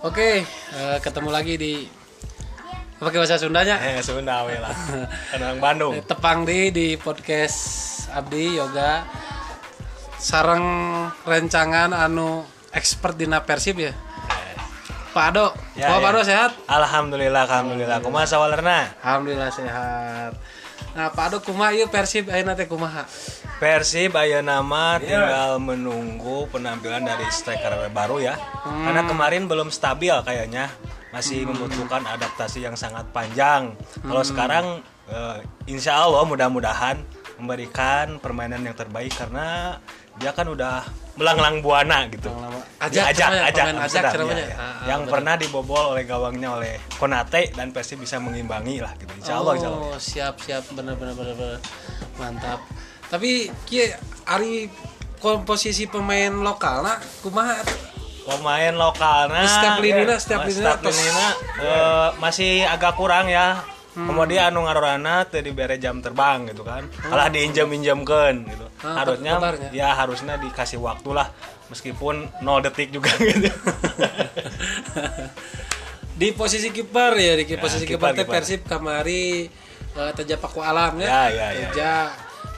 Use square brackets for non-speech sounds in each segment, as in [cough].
Oke, eh, ketemu lagi di pakai bahasa Sundanya. Eh, Sunda we lah. [laughs] Orang Bandung. Eh, Tepang di di podcast Abdi Yoga sarang rencangan anu expert dina Persib ya. Pak Ado, Ya, Pak ya. Ado sehat? Alhamdulillah, alhamdulillah. Kumaha sawalerna? Alhamdulillah sehat. Nah, Pak kumaha ieu Persib ayeuna teh kumaha? Persib aya nama tinggal menunggu penampilan dari striker baru ya. Karena kemarin belum stabil kayaknya. Masih membutuhkan adaptasi yang sangat panjang. Kalau sekarang eh, insya Allah mudah-mudahan memberikan permainan yang terbaik karena dia kan udah melanglang buana gitu. Ajak, Ajak, ajak, ajak, pemain ajak Amsterdam, namanya. ya, ya. Ah, ah, yang benar. pernah dibobol oleh gawangnya oleh Konate dan Persib bisa mengimbangi lah gitu. Insya Allah, insya Allah. Oh, siap siap bener bener bener, bener. mantap. Tapi kieu ari komposisi pemain lokal nah kumaha Pemain lokalnya Setiap linina, ya, setiap setiap tos. linina, eh, masih agak kurang ya. Hmm. Kemudian anu ngarorana teu dibere jam terbang gitu kan. Malah diinjem-injemkeun gitu. Ah, harusnya kabarnya. ya harusnya dikasih waktu lah meskipun 0 detik juga [laughs] gitu. di posisi kiper ya di posisi kiper kiper, teh. Persib kamari uh, Teja Paku Alam ya. Ya, ya, ya, Teja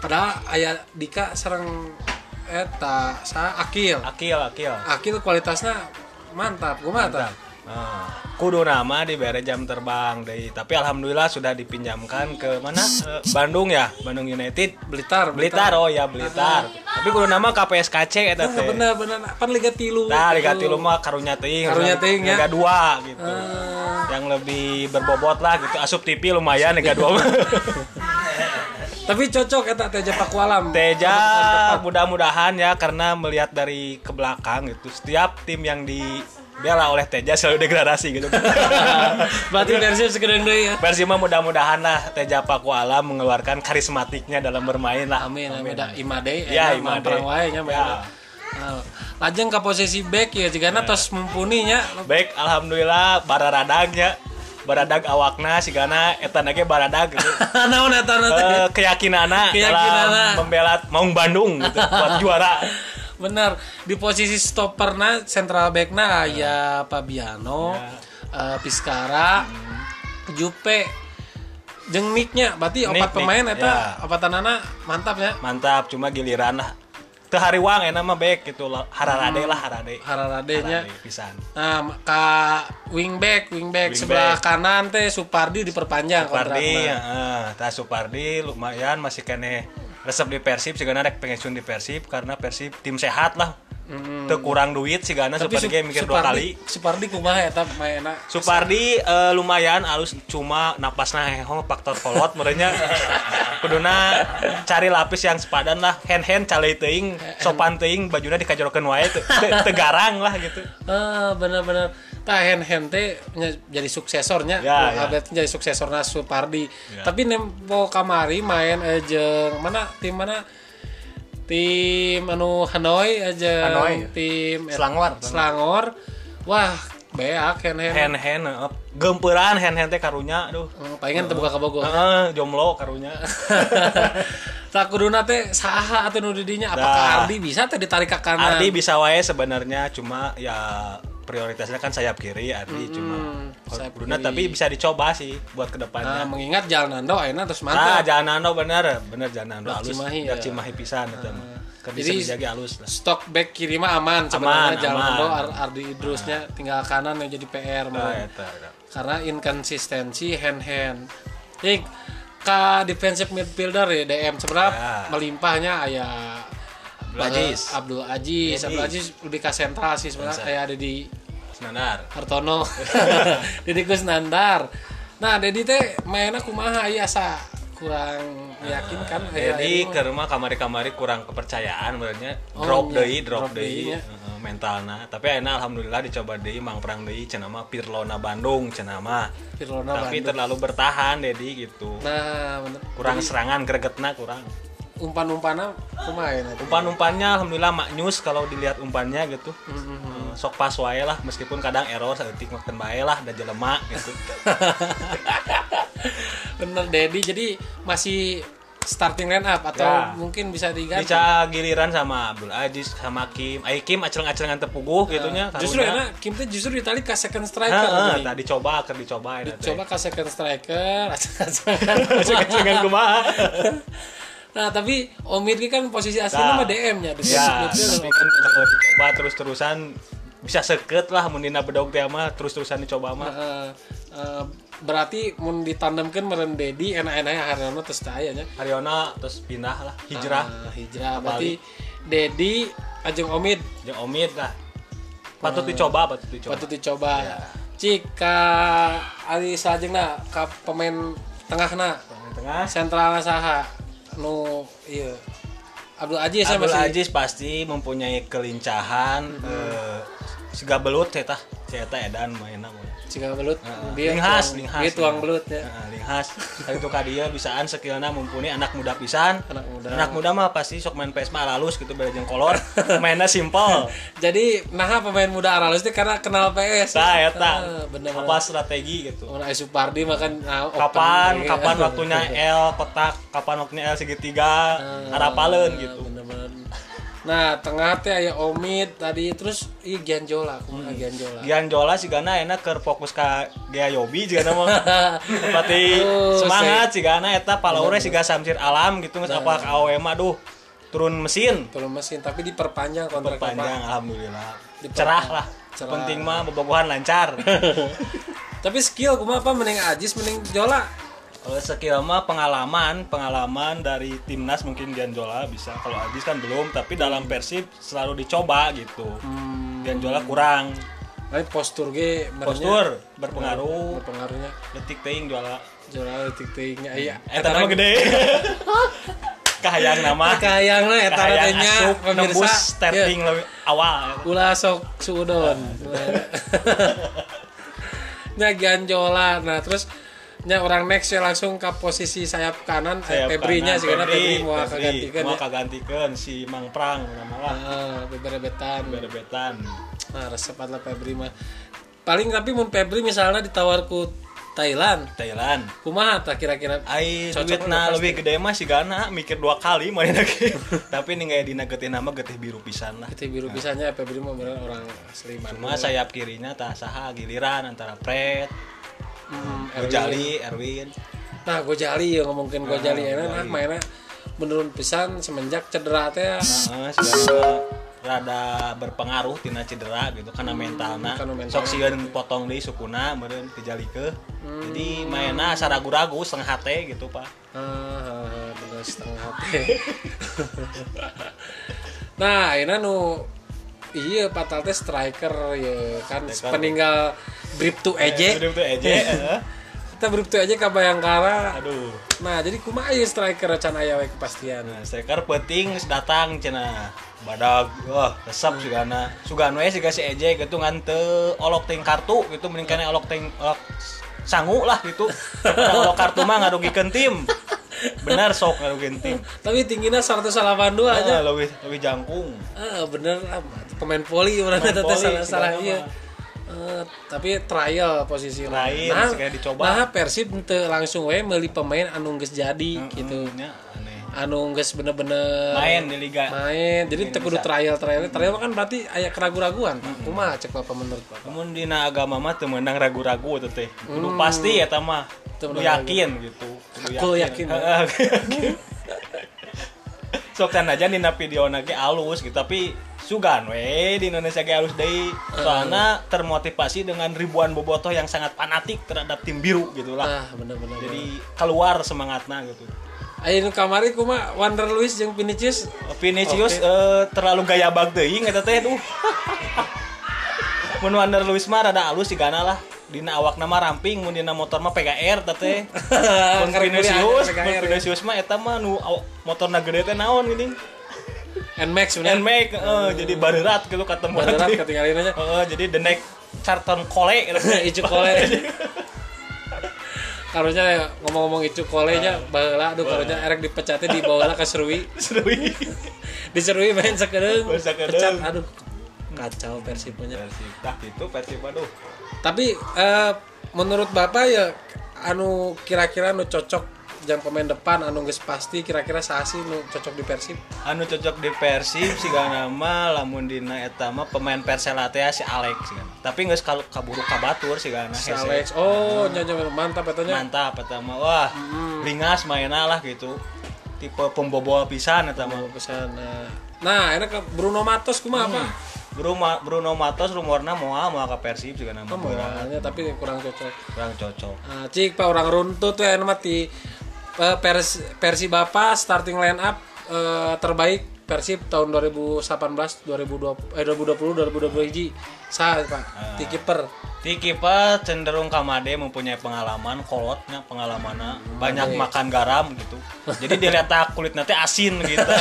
padahal aya Dika sareng eta sa Akil. akil, akil. Akil kualitasnya mantap. Kumaha tah? Nah, kudu nama diberi jam terbang deh. Tapi alhamdulillah sudah dipinjamkan ke mana? Eh, Bandung ya, Bandung United. Blitar, Blitar, oh ya Blitar. Tapi kudu nama KPSKC eta Nah, teh. bener bener pan Liga Tilu. Nah, Liga Tilu mah karunya teuing. Karunya teuing, ya. Liga 2 gitu. Eh, Yang lebih berbobot lah gitu. Asup TV lumayan Liga 2 mah. [laughs] tapi cocok eta Teja Paku Alam. Teja mudah-mudahan ya karena melihat dari ke belakang gitu. Setiap tim yang dibela oleh Teja selalu degradasi gitu. [laughs] Berarti Persib sekedeng deui ya. Persima mudah-mudahan lah Teja Paku Alam mengeluarkan karismatiknya dalam bermain lah. Amin, amin. Da Imade, Ya, Imade. mamperang wae nya. Ya. Nah, Lajeng ke posisi back ya, jika tos mumpuni nya. Baik, alhamdulillah bararadagnya baradag awakna sigana eta nage baradag gitu. [laughs] Naon eta na teh? Eh, Keyakinana. dalam membela Maung Bandung gitu buat juara. [laughs] Bener, di posisi stopperna central backna aya Fabiano, eh, Piskara, Jupe, jeung Nicknya, berarti Nick, opat Nick, pemain eta ya. opatanana mantap ya. Mantap, cuma giliran lah. Teu hariwang enak mah baik gitu. Hararade lah. Hararade nya. Hararade pisan. Nah, ka wingback, wingback Wingback. sebelah kanan teh Supardi diperpanjang Supardi, heeh. Tah Supardi lumayan masih kene resep di Persib sigana rek pensiun di Persib karena Persib tim sehat lah. Teu kurang duit Hmm. Tapi Supardi Sup- mikir dua kali. Supardi kumaha eta mainna? Supardi eh, lumayan alus cuma napasna heho faktor kolot merenya [laughs] kuduna cari lapis yang sepadan lah hand hand cali teuing sopan teuing bajuna dikajorokeun wae teu teu- teu garang lah gitu Ah, bener-bener tah hen hen teh jadi suksesornya Ya, ya. Abet jadi suksesorna Supardi tapi nempo kamari main eh, jeung mana tim mana tim anu Hanoi aja. Hanoi. tim Selangor. Selangor. Wah beak hen hen. Hand hand eh, gemperan hand hand teh karunya aduh. Hmm, palingan terbuka ke Bogor. Heeh, jomblo karunya. [laughs] Tak kuduna teh saha atuh nu di dinya apakah. Ardi bisa teh ditarik ke kanan? Ardi bisa wae sebenarnya cuma ya prioritasnya kan sayap kiri Ardi cuma Hmm, sayap kuduna kiri. tapi bisa dicoba sih buat nah, ke depannya mengingat Jalan Nando ayeuna terus Ah, mantap Janando bener, bener Janando Blok alus. Cimahi, Blok ya. Cimahi pisan eta mah. Keur bisa Jadi, dijaga alus lah. stok back kiri mah aman sebenarnya Jalan. Nando Ar- Ardi Idrusnya tinggal kanan yang jadi PR Ah, mah. eta, eta. karena inkonsistensi hand hand jadi ka defensive midfielder ya DM sebenarnya Ya. melimpahnya aya Abdul Aziz. Abdul Aziz Dedi. Abdul Aziz lebih ke sentral sih sebenarnya kayak ada di Senandar. Hartono [laughs] Dedi Kusnandar nah Dedi teh mainnya kumaha aya asa kurang yakin kan aya- Jadi aya- ke rumah kamari-kamari kurang kepercayaan sebenarnya Oh, drop iya. deui, drop Drop deui ya. heeh, mentalna. Tapi ayeuna alhamdulillah dicoba deui mang perang deui cenah mah Pirlona Bandung cenah mah. Pirlona Tapi Bandung. terlalu bertahan Dedi gitu. nah bener Kurang serangan gregetna kurang. Umpan-umpannya ya Dedi? Umpan-umpannya alhamdulillah maknyus kalau dilihat umpannya gitu. Mm-hmm. Eh, sok pas wae lah meskipun kadang error saeutik makan bae lah dan jelema gitu. [laughs] bener Dedi jadi masih starting line up atau Ya. mungkin bisa diganti. bisa giliran sama Abdul Aziz sama Kim Ay Kim aceleng-acelengan tepuguh gitunya Justru enak Kim teh justru di tadi ke second striker. Coba keur dicoba eta teh. Coba ke second striker, [laughs] Aceng-acengan kumaha. [laughs] Nah, tapi Omid ini kan posisi Nah. aslinya mah DM-nya Ya, tapi kan kalau dicoba terus-terusan bisa seket lah mun dina bedog teh mah terus-terusan dicoba mah. Eh, eh, berarti mun ditandemkeun meureun Dedi enak-enaknya Haryono terus nya. Ariona terus pindah lah hijrah Ah, hijrah berarti Dedi ajeng Omid jeung Omid lah. Patut dicoba, patut dicoba. patut dicoba. Ya. Jika ari salajengna ka pemain tengahna Pemain tengah sentral saha nu ieu Abdul Aziz Abdul masih Aziz pasti mempunyai kelincahan eh siga belut eta eta edan mainna jika belut Heeh. dia linghas, tuang- linghas. dia tuang belut ya Heeh, linghas. Kali itu dia bisaan skillna mumpuni anak muda pisan. anak muda Anak muda mah pasti sok main PS mah halus gitu beda jeung kolor. Mainnya simpel. [laughs] jadi nah pemain muda Aralus itu karena kenal PS Nah, eta. Ah, bener Apa strategi gitu. Mun Ais Supardi makan nah, Kapan gitu. kapan waktunya [laughs] L kotak, kapan waktunya L segitiga, harapaleun gitu. Nah tengah teh aya Omid tadi terus iya Gianjola kumaha Hmm. Gianjola Gian Jola sih gana enak keur fokus ka Gea Yobi juga mah. [laughs] Berarti Oh, semangat sih gana eta palaure sih Samsir Alam gitu geus apa ka AOE mah duh turun mesin turun mesin tapi diperpanjang kontrak panjang alhamdulillah. Diperpanjang. Cerah lah. Cerah. Penting mah bobogohan lancar. [laughs] tapi skill kumaha apa mending Ajis mending Jola Kalau pengalaman, pengalaman dari timnas mungkin Gianjola bisa. Kalau Adis kan belum, tapi dalam Persib selalu dicoba gitu. hmm, Gianjola kurang. tapi postur ge Postur berpengaruh. berpengaruhnya Detik teuing juala. Jola detik teuingnya iya Eta nama gede. [laughs] Kahayang nama. kayang lah eta Kahayang teh nya pemirsa starting lebih awal. ulah sok suudon [laughs] nya Gianjola nah terus nya orang next ya langsung ke posisi sayap kanan Sayap eh, Febri nya kanan, sih karena Febri mau kagantikan mau ya kagantikeun si Mang Prang nama lah. Ah, beberebetan Berebetan. nah resep lah Febri mah paling tapi mun Febri misalnya ditawar ku Thailand Thailand. kumaha tak kira-kira Ai duitna mah lebih gede mah si Gana mikir dua kali main lagi. [laughs] Tapi nih kayak dina getih nama getih biru pisan lah. Kita biru pisahnya Febri mah bener orang asli Cuma sayap kirinya tah saha giliran antara Fred, Hmm, Gojali, Erwin. Nah, Gojali ya ngomongin Gojali Nah, enak nah, mainnya menurun pisan semenjak cedera teh segala rada berpengaruh tina cedera gitu karena mentalna. karena mentalna. Sok sieun potong deui sukuna meureun kejalikeun. Jadi mainna asa ragu-ragu setengah hate gitu, Pak. Ah, ah, bener setengah hati. [laughs] nah, ini nu iya Patal teh striker ya kan Striker. peninggal Brip to Eje. Udah tuh eje. heeh. Kita Brip to Eje ka Bayangkara. Aduh. Nah, jadi kumaha ieu striker can aya we kepastian. Nah, striker penting datang cenah. Badag, wah, resep sugana. Sugan we siga si Eje gitu ngan teu olok ting kartu gitu mending kene olok ting olok sangu lah gitu. [laughs] Olok kartu mah ngarugikeun tim. Benar sok ngarugikeun tim. Tapi tingginya 182 aja. Ah, lebih lebih jangkung. Ah, bener pemain poli orang poli, salah salah iya. Eh, tapi trial posisi Trial, nah, sekali dicoba. nah Persib teu langsung we meuli pemain anu geus jadi gitu aneh. anu geus bener-bener Main di liga. main jadi teu kudu trial trial trial kan berarti aya keraguan-raguan Hmm. kumaha cek bapak menurut bapak Namun dina agama mah teu meunang ragu-ragu teh. Kudu pasti eta mah. Kudu meunang yakin gitu. Aku yakin. Yakin. [laughs] Sok can aja dina video ge alus gitu tapi sugan we di Indonesia ge alus deui. Soalnya termotivasi dengan ribuan bobotoh yang sangat fanatik terhadap tim biru gitu lah. ah bener-bener Jadi keluar semangatnya gitu. ayo nu kamari kumaha Wander Luis jeung Vinicius Vinicius eh, terlalu gaya bag teuing eta teh duh. [laughs] Mun Wander Luis mah rada alus sih gana lah. Dina awak nama ramping, mun dina motor mah PGR eta teh. [laughs] Mun Vinicius, mun ya. Vinicius mah eta mah nu motorna gede teh naon gini. Nmax bener Nmax eh, jadi barerat gitu ketemu. Baderat ketinggalin aja Heeh, jadi the next Charlton Cole gitu. [laughs] Icu kole. Karunya [laughs] ngomong-ngomong icu kole nya baheula aduh karunya erek dipecatnya di bawahna ka Serui. Serui. Diserui main sakedeung. Main sakedeung. Pecat aduh kacau Persib punya. Persib. Tah itu Persib aduh. Tapi eh, menurut Bapak ya anu kira-kira anu cocok jam pemain depan anu geus pasti kira-kira saasi nu cocok di Persib? Anu cocok di Persib sih nama lamun dina eta mah pemain Persela teh si Alex sih tapi geus kalau kaburu kabatur sih kana Si Alex. Oh nyanyi mantap etanya mantap eta mah. Wah ringas mainna lah gitu. Tipe pembobol pisan eta mah. Pesan nah enak Bruno Matos kumaha apa Bruno Bruno Matos rumorna moal moal ka Persib sih kana mah Moralnya tapi kurang cocok. Kurang cocok. Nah, cik pak orang runtut tuh yang mati eh, Pers Persib Bapak starting line up eh, terbaik Persib tahun 2018 2020 eh 2020 2020 hiji sah pak di kiper. Ti kiper cenderung Kamade mempunyai pengalaman kolotnya pengalamannya banyak makan garam gitu. Jadi diletak kulit nanti asin gitu. [laughs]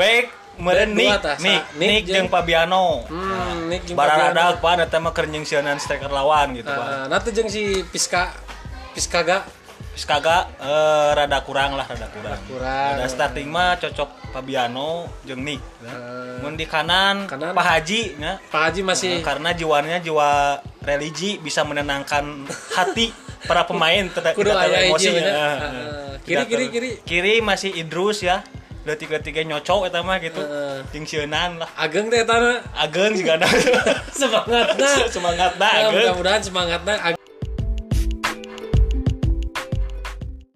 Baik, meureun Dua Nick, Nick, Nick Nick jeung Fabiano. hmm Nick jeung Fabiano. Bararadak pan eta mah keur striker lawan gitu pan. Nah, nanti jeung si Piska Piskaga Terus kagak eh, rada kurang lah rada kurang. kurang. Ada starting mah cocok Fabiano jeung Nick. Eh, Mun di kanan, Kanan. Pak Haji nya. Pak Haji masih karena jiwanya jiwa religi bisa menenangkan hati para pemain hiji emosi bener. ya. Heeh. Tidak Kiri, kiri, kiri. kiri masih Idrus ya detik-detiknya nyocok eta mah gitu. Heeh. jeung sieunan lah. Ageng teh tana ageng juga [laughs] ada semangat Nah, ageng. Mudah-mudahan semangatnya Ag-